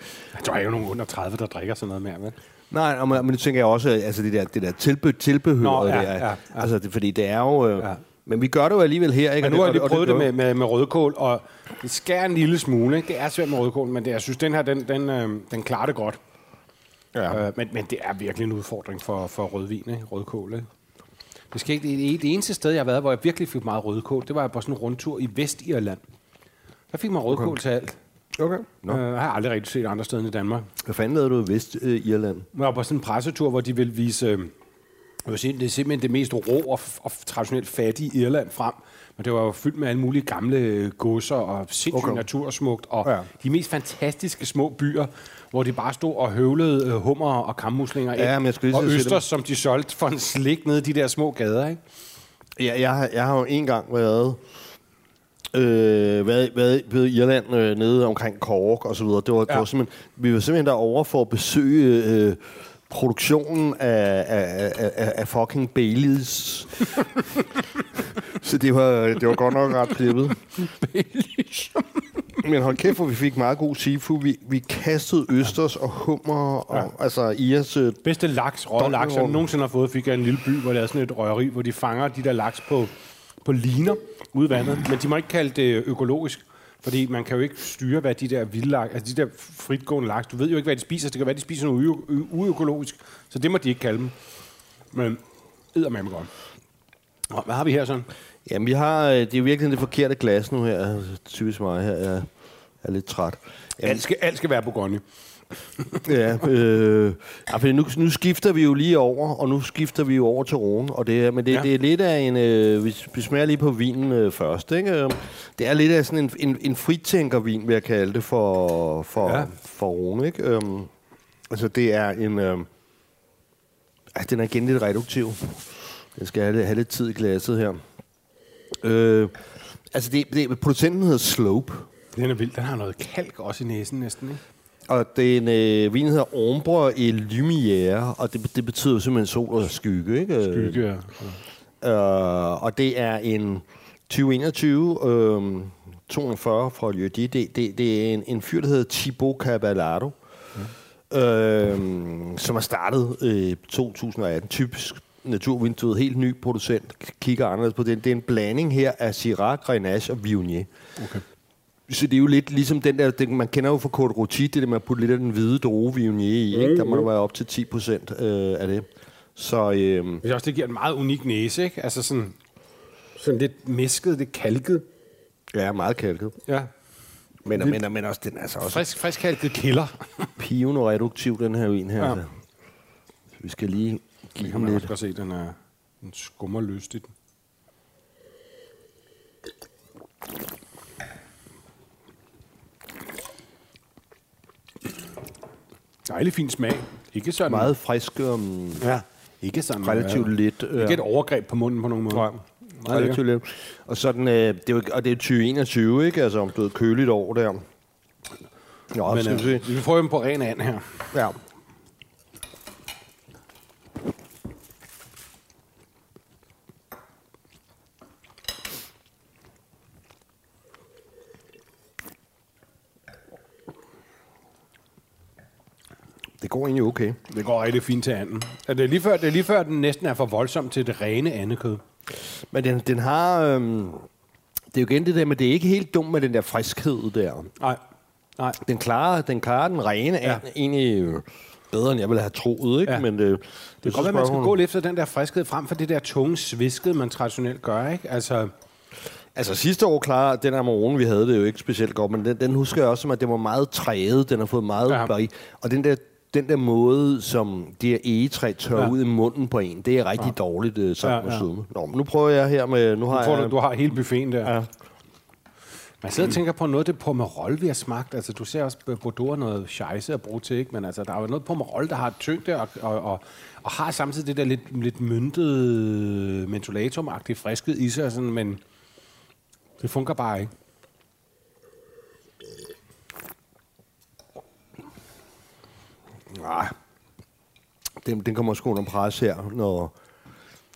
Der er jo nogen under 30, der drikker sådan noget mere, vel? Nej, og men det tænker jeg også, altså det der, det der tilbe, tilbehør Nå, ja, der. ja, ja. Altså, det, fordi det er jo... Øh, Ja. ja. Men vi gør det jo alligevel her, ikke? Men nu har jeg lige prøvet det gør- med, med, med rødkål, og det skærer en lille smule. Ikke? Det er svært med rødkål, men det, jeg synes, den her, den, den, øh, den klarer det godt. Ja. Øh, men, men det er virkelig en udfordring for, for rødvin, ikke? rødkål. Ikke? Det, skal ikke, det, det eneste sted, jeg har været, hvor jeg virkelig fik meget rødkål, det var på sådan en rundtur i Vestirland. Der fik man rødkål okay. til alt. Okay. Nå. Øh, jeg har aldrig rigtig set andre steder end i Danmark. Hvad fanden lavede du i Vest-Irland? Jeg var på sådan en pressetur, hvor de ville vise... Øh, jeg vil sige, det er simpelthen det mest rå og, og traditionelt fattige Irland frem. Men det var jo fyldt med alle mulige gamle øh, godser og sindssygt okay. Natursmukt. Og ja. de mest fantastiske små byer, hvor de bare stod og høvlede øh, hummer og kammuslinger Ja, men jeg skulle lige og østers, som de solgte for en slik nede i de der små gader. Ikke? Ja, jeg, har- jeg har jo en gang været, øh, været, været ved Irland øh, nede omkring Cork og så videre. Det var, ja. det var simpelthen, vi var simpelthen derovre for at besøge øh, produktionen af, af, af, af, fucking Baileys. så det var, det var godt nok ret klippet. Men hold kæft, hvor vi fik meget god seafood. Vi, vi kastede østers og hummer og ja. altså Ias... Øh, Bedste laks, røget laks, jeg nogensinde har fået, fik jeg en lille by, hvor der er sådan et røgeri, hvor de fanger de der laks på, på liner ude i vandet. Men de må ikke kalde det økologisk, fordi man kan jo ikke styre, hvad de der vilde laks, altså de der fritgående laks, du ved jo ikke, hvad de spiser. Det kan være, de spiser noget uøkologisk, så det må de ikke kalde dem. Men eddermame godt. Nå, hvad har vi her sådan? Jamen, vi har... øh, Det er virkelig det forkerte glas nu her. Typisk mig her. Jeg er lidt træt. Jamen, Alt skal, alt skal være Bourgogne. ja, øh, ja, for nu, nu skifter vi jo lige over, og nu skifter vi jo over til Rhone. Og det er, men det, Ja. det er lidt af en... Øh, vi, vi smager lige på vinen øh, først, ikke? Øh, Det er lidt af sådan en, en, en fritænkervin, vil jeg kalde det, for, for, Ja. for Rhone, ikke? Øh, altså, det er en... Øh, ej, den er igen lidt reduktiv. Jeg skal have, lidt- have lidt tid i glasset her. Øh, altså, det, det, producenten hedder Slope. Den er vild. Den har noget kalk også i næsen næsten, ikke? Og den øh, vin hedder Ombre et Lumière, og det, det betyder simpelthen sol og skygge, ikke? Skygge. Øh, og det er en 2021 øh, 240 fra Lieu det, det, det er en, en fyr, der hedder Thibaut Caballado, øh, som er startet øh, 2018. Typisk naturvinduet, helt ny producent, kigger anderledes på den. Det er en blanding her af Syrah, Grenache og Viognier. Okay. Så det er jo lidt ligesom den der, den, man kender jo fra Côte Rôti, det der med at putte lidt af den hvide droge Viognier i, ikke? Der må der være op til 10 procent øh, af det. Så øh, det, er også, det giver en meget unik næse, ikke? Altså sådan, sådan lidt mæsket, lidt kalket. ja, meget kalket. Ja. Men, men, men også, den er altså også Frisk, frisk kalket kælder. piven og reduktiv, den her vin her. Ja. Altså. Så vi skal lige give Det kan den man lidt. også godt se, den er den skummer løst i den. Dejlig fin smag. Ikke sådan... Meget frisk, um, Ja. Ikke sådan... relativt øh, lidt. øh, Ikke et overgreb på munden på nogen måde. Nej. Meget relativt lidt. Og, sådan, øh, det er jo, og det er 2021, ikke? Altså om du et køligt år der. Nå, Men øh, se. vi får dem på ren and her. Ja. Det går egentlig okay. Det går rigtig fint til anden. Er det, er lige før, det er lige før, den næsten er for voldsom til det rene andekød. Men den, den har... Øhm, det er jo igen det der med, det er ikke helt dumt med den der friskhed der. Nej. Nej. Den klarer den, klarer den rene Ja. ja. egentlig øh, bedre, end jeg ville have troet, ikke? Ja. Men det, Det kan godt man skal gå lidt efter den der friskhed frem for det der tunge sviskede, man traditionelt gør, ikke? Altså, Altså sidste år klarer den Amarone, vi havde det jo ikke specielt godt, men den, den husker jeg også som, at det var meget træet. Den har fået meget Ja. Og den der, den der måde, som det her egetræ tør Ja. ud i munden på en, det er rigtig ja. dårligt uh, sammen Ja, med ja. sødme. Nå, men nu prøver jeg her med... Nu har nu får jeg, du, du har hele buffeten der. Ja. Man sidder og tænker på noget, det Pomerol, vi har smagt. Altså, du ser også Bordeaux er noget scheisse at bruge til, ikke? Men altså, der er jo noget Pomerol, der har tyngde og, og, og, og har samtidig det der lidt, lidt myntede mentolatum-agtige friskhed i sig, sådan, men det fungerer bare ikke. Nej. Den, den kommer sgu under pres her, når,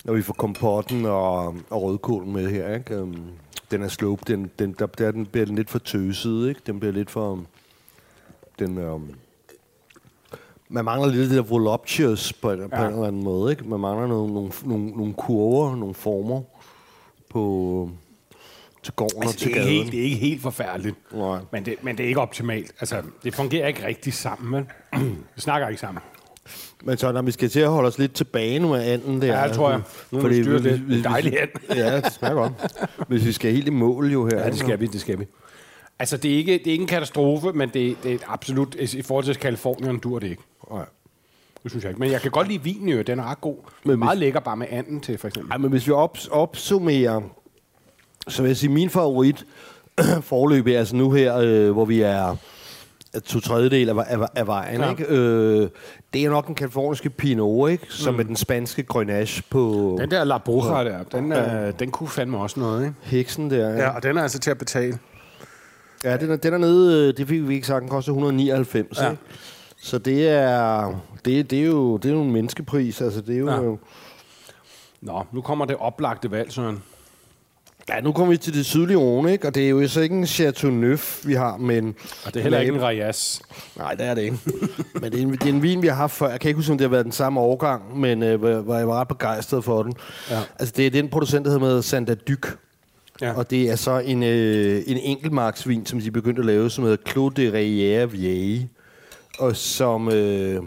når vi får kompotten og, og rødkålen med her. Ikke? Um, den er slope, den, den, der, der den bliver den lidt for tøset, ikke? Den bliver lidt for... Den, um, man mangler lidt det der voluptuous på, ja. på en eller anden måde, ikke? Man mangler nogle, nogle, nogle, nogle kurver, nogle former på, til gården Altså, og til det, er ikke gaden. helt, det er ikke helt forfærdeligt, Nej. men det, men det er ikke optimalt. Altså, det fungerer ikke rigtig sammen, vel? Vi snakker ikke sammen. Men så når vi skal til at holde os lidt tilbage nu med anden der. Ja, det tror jeg. Nu må vi styre lidt. En dejlig and. ja, det smager godt. Hvis vi skal helt i mål jo her. Ja, det skal vi, det skal vi. Altså, det er ikke, det er ikke en katastrofe, men det, det er absolut, i forhold til Kalifornien, dur det ikke. Nej. Det synes jeg ikke. Men jeg kan godt lide vinen jo, den er ret god. Men Men meget lækker bare med anden til, for eksempel. Ej, men hvis vi op, opsummerer, så vil jeg sige, min favorit forløb er altså nu her, øh, hvor vi er to tredjedel af, af, af vejen, Ja. ja. ikke? Øh, det er nok den kaliforniske Pinot, ikke? Som mm. er den spanske Grenache på Den der La Bruja der, den, er, den kunne fandme også noget, ikke? heksen der. Ja, og den er altså til at betale. Ja, den er, den er nede, øh, det fik vi ikke sagt, den koster 199, Ja. ja. ikke? Så det er, det, det, er jo, det er jo en menneskepris, altså det er jo... Ja. Ja. Nå, nu kommer det oplagte valg, Søren. Ja, nu kommer vi til det sydlige Rhone, ikke? Og det er jo så ikke en Chateau Neuf, vi har, men... Og det er heller ikke en Rayas. Nej, det er det ikke. men det er, en, det er en vin, vi har haft før. Jeg kan ikke huske, om det har været den samme årgang, men øh, hvor, jeg var ret begejstret for den. Ja. Altså, det er den producent, der hedder med Santa Dyk. Ja. Og det er så en, øh, en enkeltmarksvin, som de begyndte at lave, som hedder Clos de Rivière Vieille. Og som, øh,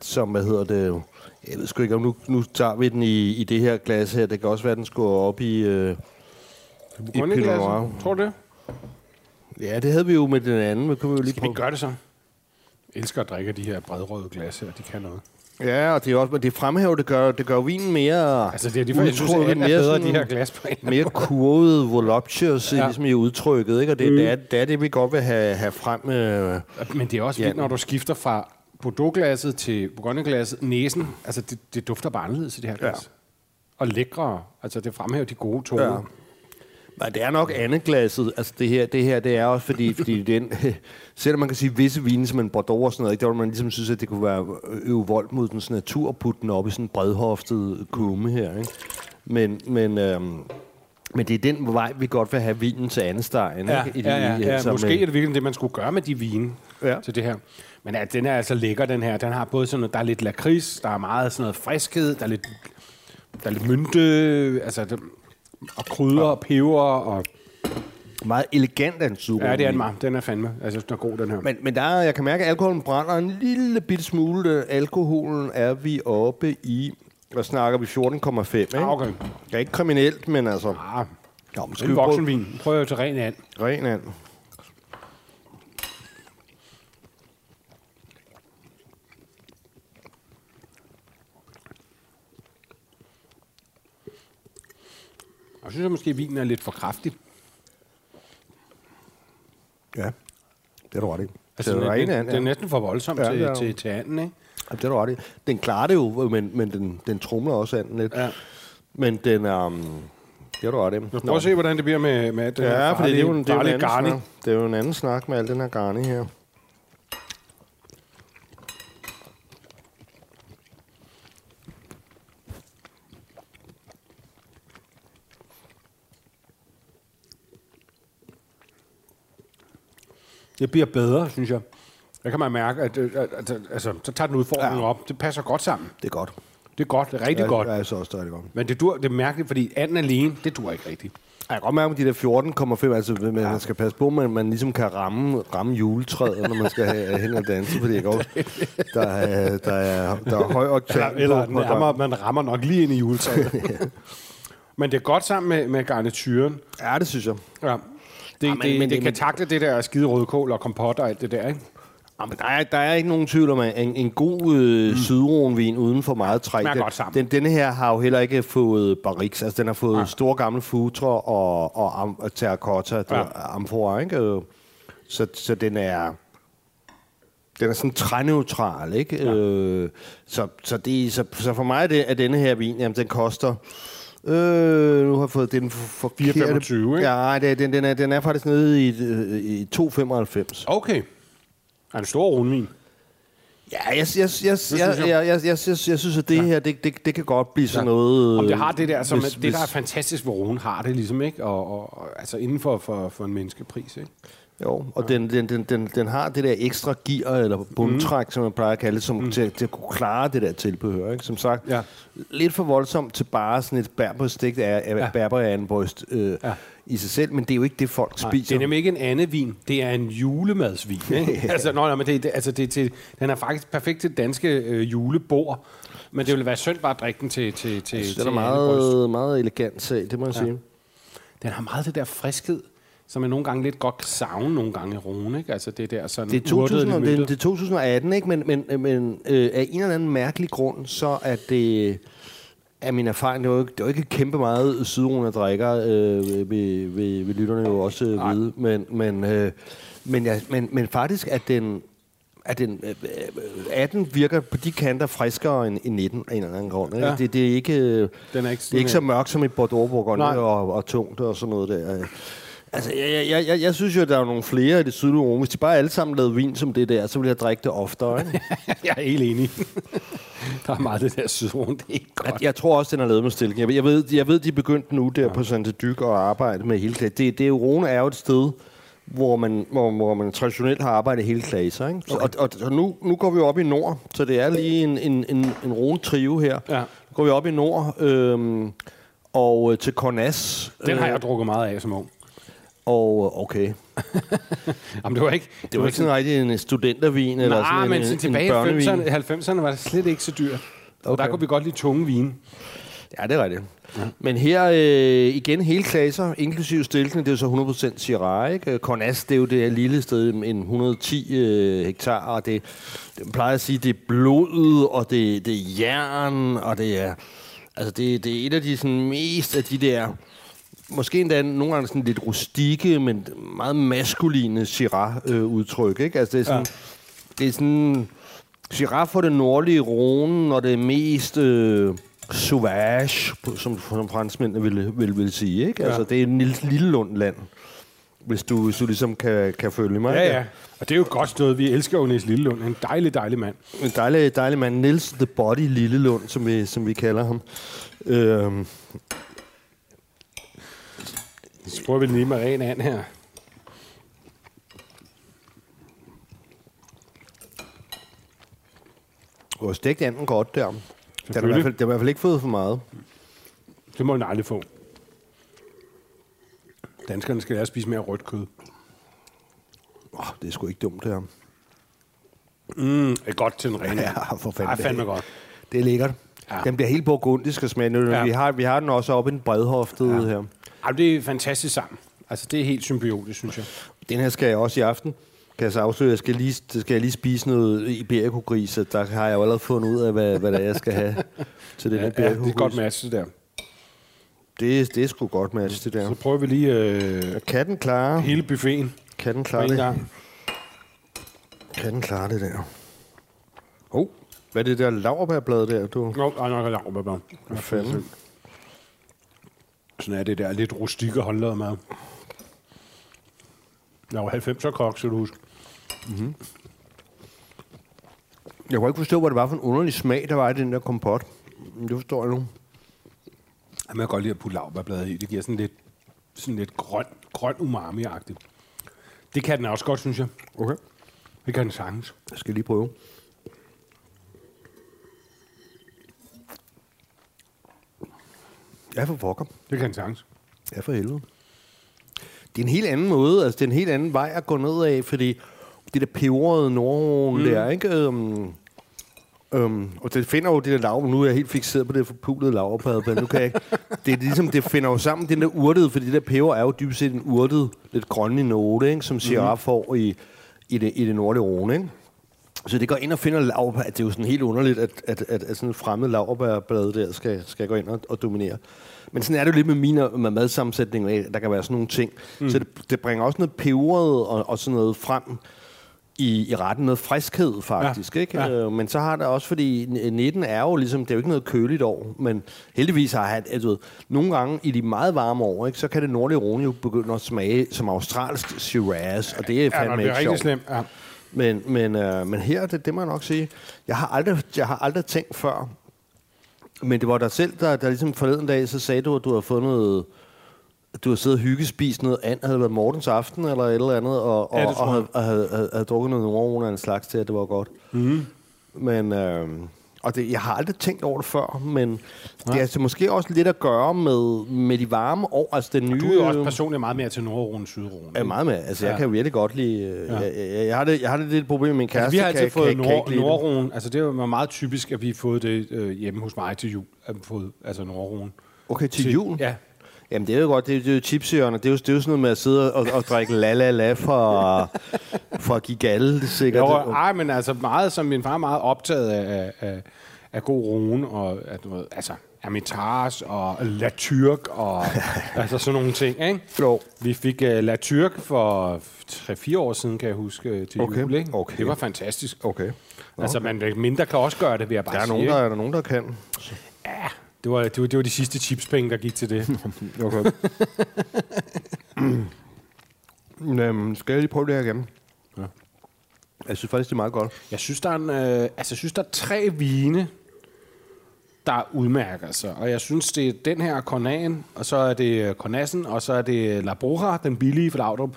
som, hvad hedder det, jeg ved sgu ikke, om nu, nu tager vi den i, i det her glas her. Det kan også være, den skulle op i... Øh, i Pinot Noir. Tror du det? Ja, det havde vi jo med den anden. Men kunne vi jo lige Skal vi prøve. gøre det så? Jeg elsker at drikke de her bredrøde glas her, de kan noget. Ja, og det er også, men det fremhæver, det gør, det gør vinen mere... Altså, det er de for, jeg synes, at er mere bedre, sådan- de her glas på en mere kurvet voluptuous, Ja. ja. ligesom i udtrykket, ikke? Og det, mm. det, er, det er det, vi godt vil have, have frem. Øh. Men det er også vildt, når du skifter fra Bordeaux-glasset til Bourgogne-glasset. Næsen, altså det, det dufter bare anderledes i det her glas. Ja. Og lækre. Altså det fremhæver de gode toner. Ja. Men det er nok andet glasset. Altså det her, det her, det er også fordi, fordi den, selvom man kan sige visse vine, som en Bordeaux og sådan noget, ikke, der vil man ligesom synes, at det kunne være øve vold mod den sådan natur og putte den op i sådan en bredhoftet kumme her, ikke? Men, men, øhm, men det er den vej, vi godt vil have vinen til anden stegen, Ja, ikke? I ja, ja, ja. som, Måske øh, er det virkelig det, man skulle gøre med de vine Ja. til det her. Men ja, den er altså lækker, den her. Den har både sådan noget, der er lidt lakrids, der er meget sådan noget friskhed, der er lidt, der er lidt mynte, altså, det, og krydder og peber, og meget elegant af en super ja, det er den meget. Den er fandme, altså, den er god, den her. Men, men der, er- jeg kan mærke, at alkoholen brænder en lille bitte smule. Øh, Alkoholen er vi oppe i, hvad snakker vi, 14,5, ikke? Ah, okay. Det er ikke kriminelt, men altså... Ah, Jo, men det er en voksenvin. Prøv at til ren and. Ren and. Jeg synes jeg måske, at vinen er lidt for kraftig. Ja, det er du ret i. Altså, det er den, den er ja. næsten for voldsom Ja, til, det er jo. til, til anden, ikke? Ja, det er du ret i. Den klarer det jo, men, men den, den trumler også anden lidt. Ja. Men den er... Um, det er du ret i. Prøv at se, hvordan det bliver med, med den Ja, for det er jo en, det er jo en farlige anden garni. snak. Det er jo en anden snak med al den her garni her. Det bliver bedre, synes jeg. Der kan man mærke, at, øh, at, at, at altså, så tager den udfordring ja. op. Det passer godt sammen. Det er godt. Det er godt, det er rigtig ja, godt. Ja, jeg så også, det er rigtig godt. Men det, dur, det er mærkeligt, fordi anden alene, det dur ikke rigtigt. Jeg kan godt mærke med de der 14,5, altså man ja. skal passe på, at man, ligesom kan ramme, ramme juletræet, når man skal have hen og danse, fordi jeg går, der, er, der, er, der er høj oktan Eller på, på nærmere, man rammer nok lige ind i juletræet. Men det er godt sammen med, med garnituren. Ja, det synes jeg. Ja. Det, ja, men- men, det, men- det men- kan takle det der skide rødkål og kompot og alt det der, ikke? Ja, men der, er, der er ikke nogen tvivl om, at en, en god øh, mm. sydronvin uden for meget træ, den, godt sammen. den, denne her har jo heller ikke fået barriques. Altså, den har fået ja. store gamle futre og, og, am, og terracotta, ja. Amfora, ikke? Øh, Så, så den er... Den er sådan træneutral, ikke? Ja. Øh, så, så, det, så, så for mig er, det, er denne her vin, jamen, den koster... Øh, nu har jeg fået den for, for 4,25, ikke? Ja, det, den, den, er, den er faktisk nede i, øh, i 2,95. Okay. Er en stor rundvin. Ja, jeg, jeg, jeg, jeg, synes jeg, jeg. jeg, jeg, synes, jeg synes, at det her, det, det, det kan godt blive sådan noget... Om det har det der, som hvis- det der er fantastisk, hvor Rune har det ligesom, ikke? Og, og, og altså inden for, for, for en menneskepris, ikke? Jo, og den, den, den, den, den har det der ekstra gear, eller bundtræk, mm. som man plejer at kalde det, som, mm. til, til at kunne klare det der tilbehør. Ikke? Som sagt, Ja. lidt for voldsomt til bare sådan et bærbryst, er, er Ja. ja. berberanbryst øh, Ja. ja. i sig selv, men det er jo ikke det, folk Nej, spiser. det er nemlig ikke en anden vin, det er en julemadsvin. Ikke? altså, nå, nej, men det, altså, det, til, den er faktisk perfekt til danske øh, julebord, men det ville være synd bare at drikke den til, til, til, til det er meget, meget elegant sag, det må jeg ja. sige. Den har meget det der friskhed, som jeg nogle gange lidt godt kan savne nogle gange i Rune, ikke? Altså det der sådan Det er, urtede, 2000, lidt det, det er 2018, ikke? men, men, men øh, af en eller anden mærkelig grund, så er det af min erfaring, det er jo ikke, det er jo ikke kæmpe meget sydrune, jeg drikker, øh, ved, ved lytterne jo også øh, vide, men, men, øh, men, ja, men, men faktisk at den, at den øh, øh, 18 virker på de kanter friskere end, end 19 af en eller anden grund. Ikke? Ja. Ja. Det, det, er ikke, øh, Den er ikke det er ikke så mørkt som et Bordeaux Bourgogne Nej. og, og tungt og sådan noget der. Altså, jeg, jeg, jeg, jeg synes jo, at der er nogle flere i det sydlige Rom. Hvis de bare alle sammen lavede vin som det der, så ville jeg drikke det oftere. Ikke? jeg er helt enig. der er meget det der sydrune, det er ikke godt. Jeg, jeg tror også, den er lavet med stilling. Jeg, ved- jeg, ved, jeg ved, de er begyndt nu der ja. på Santa Dyk og arbejde med hele klasse. Det, det er jo, Rune er jo et sted, hvor man, hvor, hvor man traditionelt har arbejdet hele klasser. Ikke? Så, og, og, og nu, nu går vi op i nord, så det er lige en, en, en, en Rune trio her. Ja. Nu går vi op i nord, øhm, og øh, til Cornas. Den har øh, jeg drukket meget af som ung. Og øh, okay. Jamen, det var ikke... Det var ikke sådan rigtig en studentervin, eller Nej, sådan men en, sådan tilbage i børnevin. 90'erne, 90'erne var det slet ikke så dyrt. Okay. der kunne vi godt lide tunge vine. Ja, det er rigtigt. Ja. Men her øh, igen hele klasser, inklusive stilkene, det er jo så 100% Syrah, ikke? Cornas, det er jo det her lille sted, en 110 øh, hektar, og det, det plejer at sige, det er blod, og det, det er jern, og det er, altså det, det er et af de sådan, mest af de der, måske endda nogle gange sådan lidt rustikke, men meget maskuline Syrah-udtryk, ikke? Altså det er sådan, ja. det er sådan, Syrah for det nordlige Rhone, når det er mest øh, sauvage, som, som franskmændene vil, vil, vil sige. Ikke? Ja. Altså, det er en lille, lille lundland, hvis du, hvis du ligesom kan, kan følge mig. Ja, ja. Og det er jo godt sted. Vi elsker jo Niels Lillelund. En dejlig, dejlig mand. En dejlig, dejlig mand. Nils The Body Lillelund, som vi, som vi kalder ham. Øhm, Så prøver vi lige med ren an her. du har stegt anden godt der. Den har, i hvert fald, den har i hvert fald ikke fået for meget. Det må den aldrig få. Danskerne skal lære at spise mere rødt kød. Oh, det er sgu ikke dumt, det her. Mm, det er godt til en ren. Ja, for fanden. Ej, fandme godt. Det er lækkert. Ja. Ja. Den bliver helt burgundisk og smager. Ja. Ja. Vi, har, vi har den også oppe i den bredhoftede ja. her. Ej, det er fantastisk sammen. Altså, det er helt symbiotisk, synes jeg. Den her skal jeg også i aften. Kan jeg så afsløre, jeg skal lige, skal jeg lige spise noget iberico-gris, og der har jeg jo allerede fundet ud af, hvad, hvad det er, jeg skal have til den Ja, her ja, det er iberico-gris. godt match, det der. Det, det er sgu godt match, det der. Så prøver vi lige øh, Kan den klare, hele buffeten kan den klare det? gang. Kan den klare det der? Oh, hvad er det der laverbærblad der, du? Nå, ej, nok er lavbær. Hvad fanden? Sådan er det der lidt rustikke håndlaget mad. Jeg var 90'er kok, så du husker. Jeg kunne ikke forstå, hvad det var for en underlig smag, der var i den der kompot. Det forstår jeg nu. Jeg kan godt lide at putte lavbærbladet i. Det giver sådan lidt, sådan lidt grøn, grøn umami-agtigt. Det kan den også godt, synes jeg. Okay. Det kan den sagtens. Jeg skal lige prøve. Ja, for pokker. Det kan sagtens. Ja, for helvede. Det er en helt anden måde, altså det er en helt anden vej at gå ned af, fordi det der peberede nordroen mm. der, ikke? Øhm, øhm, og det finder jo det der lav, nu er jeg helt fixeret på det forpulede laverbad, men nu kan jeg ikke. Det er ligesom, det finder jo sammen den der urtede, fordi det der peber er jo dybest set en urtet, lidt grønlig note, ikke? Som giraf får i, i, det, i det nordlige Rhone, ikke? Så det går ind og finder laverbær. Det er jo sådan helt underligt, at, at, at, at sådan et fremmed laverbærblad der skal, skal gå ind og, og dominere. Men sådan er det jo lidt med mine med madsammensætning. Der kan være sådan nogle ting. Mm. Så det, det bringer også noget peberet og, og sådan noget frem i, i retten. Noget friskhed, faktisk. Ja. Ikke? Ja. Øh, men så har der også, fordi 19 er jo ligesom, det er jo ikke noget køligt år, men heldigvis har han, altså, nogle gange i de meget varme år, ikke, så kan det nordlige Rhone jo begynde at smage som australsk Shiraz, og det er Ja, fandme når det er rigtig sjovt. slemt. Ja. Men, men, øh, men her, det, det må jeg nok sige, jeg har aldrig, jeg har aldrig tænkt før, men det var dig selv, der, der ligesom forleden dag, så sagde du, at du har fundet, du har siddet og hyggespist noget andet, havde været Mortens aften eller et eller andet, og, og, Ja, og, havde, havde, havde, havde drukket noget Nordrone af en slags til, at det var godt. Mm. Men, øh, og det, jeg har aldrig tænkt over det før, men det er altså måske også lidt at gøre med, med de varme år, altså den nye... Du er jo også personligt meget mere til Nordrone, Sydrone. er meget med. Altså, jeg Ja. kan jo virkelig godt lide... Ja. Jeg, jeg, jeg, har det, jeg har det lidt problem med min kæreste. Altså, vi har altid kan, fået kan, kan, kan Nord, det. Nordrone. Altså, det var meget typisk, at vi har fået det øh, hjemme hos mig til jul. At vi fået, altså Nordrone. Okay, til jul? Ja. Jamen, det er jo godt. Det er, det er jo chipsjørner. Det er jo, det er jo sådan noget med at sidde og, og drikke la la la for, for at give galle, det er sikkert. Jo, ej, men altså meget, som min far er meget optaget af, af, af god rune, og at, du ved, altså Hermitage og La Turk og altså sådan nogle ting, ikke? Jo. Vi fik uh, La Turk for 3-4 år siden, kan jeg huske, øh, til Okay. jul, ikke? Okay. Det var fantastisk. Okay. Altså, man mindre kan også gøre det, vil jeg bare Der er, sige. nogen, der, er der nogen, der kan. Det var, det, var, det var de sidste chipspenge, der gik til det. Okay. Øhm, skal jeg lige prøve det her igen? Ja. Jeg synes faktisk, det er meget godt. Jeg synes, der er, en, øh, altså, jeg synes, der er tre vine, der udmærker sig. Og jeg synes, det er den her Cornan, og så er det Cornassen, og så er det La Bruja, den billige fra Laudrup.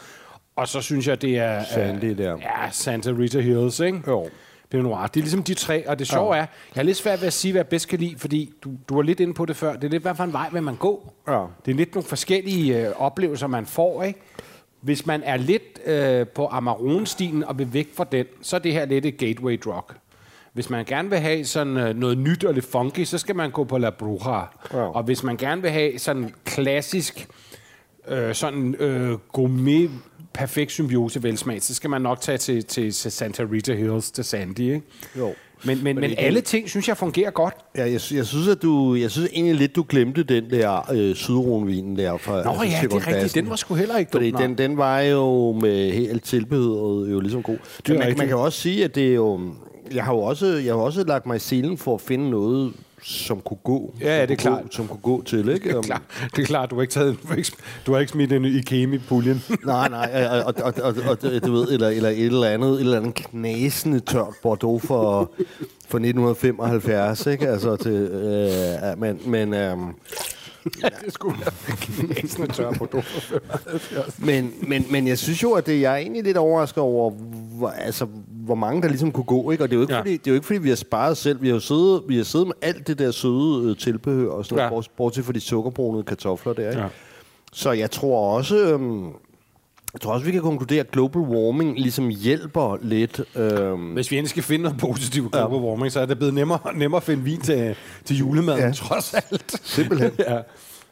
Og så synes jeg, det er... Sandy øh, der. Ja, Santa Rita Hills, ikke? Jo. Pinot Noir. Det er ligesom de tre, og det sjove er, jeg har lidt svært ved at sige, hvad jeg bedst kan lide, fordi du, du var lidt inde på det før. Det er lidt, hvad for en vej vil man gå? Ja. Det er lidt nogle forskellige øh, oplevelser, man får, ikke? Hvis man er lidt øh, på Amarone-stilen og vil væk fra den, så er det her lidt et gateway drug. Hvis man gerne vil have sådan øh, noget nyt og lidt funky, så skal man gå på La Bruja. Ja. Og hvis man gerne vil have sådan klassisk, øh, sådan øh, gourmet, perfekt symbiose velsmag, så skal man nok tage til, til, til Santa Rita Hills, til Sandy, ikke? Jo. Men, men, men alle ting, synes jeg, fungerer godt. Ja, jeg, jeg, synes, at du, jeg synes egentlig lidt, du glemte den der øh, sydronvinen der. Fra, Nå ja, det er rigtigt. Den var sgu heller ikke Fordi den, den var jo med helt tilbehøret jo ligesom god. Men man, man kan jo også sige, at det er jo... Jeg har jo også, jeg har også lagt mig i selen for at finde noget, som kunne gå. Ja, ja, som det er kunne klart. Gå, som kunne gå til, ikke? Det er klart, det er klart du, har ikke taget, du, har ikke, du har ikke smidt en Ikemi i puljen. Nej, nej, og, og, og, og, du ved, eller, eller et eller andet, et eller andet knasende tørt Bordeaux for, for 1975, ikke? Altså til, øh, men, men, øh, ja, det skulle være knæsende tør på du. men, men, men jeg synes jo, at det, jeg er egentlig lidt overrasket over, hvor, altså, hvor mange der ligesom kunne gå, ikke? Og det er jo ikke, Ja. fordi, det er jo ikke fordi, vi har sparet selv. Vi har jo siddet, vi har siddet med alt det der søde øh, tilbehør, og sådan Ja. noget, bortset fra de sukkerbrunede kartofler der, ikke? Ja. Så jeg tror også... Øhm, jeg tror også, vi kan konkludere, at global warming ligesom hjælper lidt. Øhm, Hvis vi endelig skal finde noget positivt global warming, så er det blevet nemmere, nemmere at finde vin til, til julemaden, ja. Ja. trods alt. Simpelthen. ja.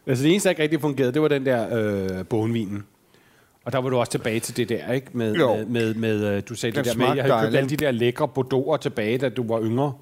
Altså det eneste, der ikke rigtig fungerede, det var den der øh, bonvinen. Og der var du også tilbage til det der, ikke? Med, Jo. med, med, med øh, du sagde Den det der med, jeg havde købt alle de der lækre bordeauxer tilbage, da du var yngre.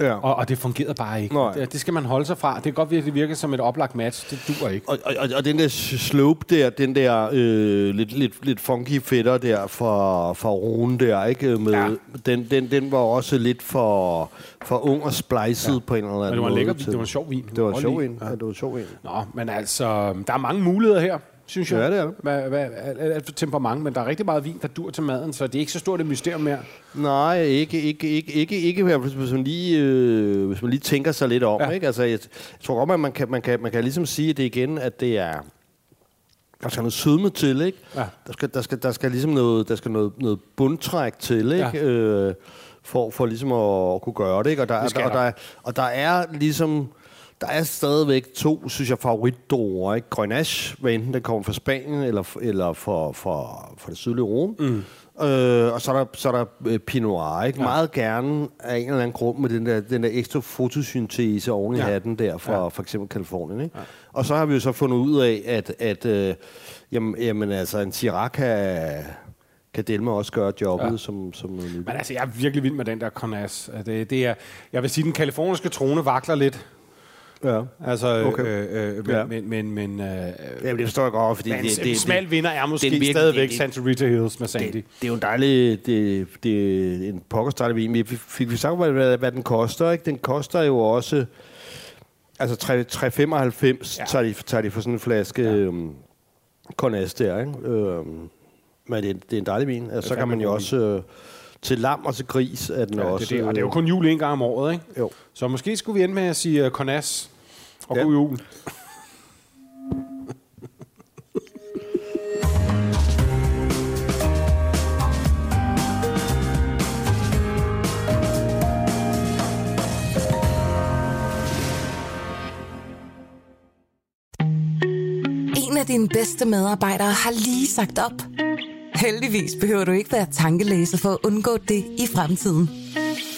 Ja. Og, og det fungerede bare ikke. Nej. Det, det skal man holde sig fra. Det kan godt virke, det virker som et oplagt match. Det duer ikke. Og, og, og- den der slope der, den der øh, lidt, lidt, lidt funky fætter der fra, fra Rune der, ikke? Med, Ja. ja. den, den, den var også lidt for, for ung og splicet ja. på en eller anden måde. Det var en lækker vin. Det var en sjov vin. Det var sjov lide. en. Ja. det var sjov en. Nå, men altså, der er mange muligheder her, synes jeg. Ja, det er der. Hvad, hvad, alt, for temperament, men der er rigtig meget vin, der dur til maden, så det er ikke så stort et mysterium mere. Nej, ikke, ikke, ikke, ikke, ikke hvis, hvis, man lige, øh, hvis man lige tænker sig lidt om. Ja. Ikke? Altså, jeg, jeg tror godt, at man kan, man, kan, man kan ligesom sige det igen, at det er... Der skal noget sødme til, ikke? Ja. Der skal, der skal, der skal ligesom noget, der skal noget, noget bundtræk til, ikke? Ja. Øh, for, for ligesom at, kunne gøre det, ikke? Og der, er- skal og, der. der, er- og der er ligesom... der er stadigvæk to, synes jeg, favoritdroger. Ikke? Grenache, hvad enten den kommer fra Spanien eller, eller fra, fra, fra det sydlige Rom. Mm. Øh, og så er der, så er der øh, Pinot Noir, ikke? Ja. Meget gerne af en eller anden grund med den der, den der ekstra fotosyntese oven i ja. hatten der fra ja. for eksempel Kalifornien. Ikke? Ja. Og så har vi jo så fundet ud af, at, at øh, jamen, jamen, altså, en Syrah kan, kan Delma også gøre jobbet ja. som, som Men altså, jeg er virkelig vild med den der Conas. Det, det er, jeg vil sige, den kaliforniske trone vakler lidt. Ja. Altså, okay. øh, øh, men, ja. men, men, men, øh, ja, det forstår jeg godt, fordi men det, det, en smal det, vinder er måske virkelig, stadigvæk det, Santa Rita Hills med Sandy. Det, det er jo en dejlig, det, det er en pokkerstrategi. vin. Vi fik vi sagt, hvad, hvad den koster, ikke? Den koster jo også, altså 3,95 ja. tager, de, tager de for sådan en flaske ja. øhm, Cornas der, ikke? Øhm, men det, det er en dejlig vin. Altså, så kan man jo også... Øh, til lam og til gris er den ja, også. Det, det. Og det er jo kun jul en gang om året, ikke? Jo. Så måske skulle vi ende med at sige uh, Cornas og ja. god jul. En af dine bedste medarbejdere har lige sagt op. Heldigvis behøver du ikke være tankelæser for at undgå det i fremtiden.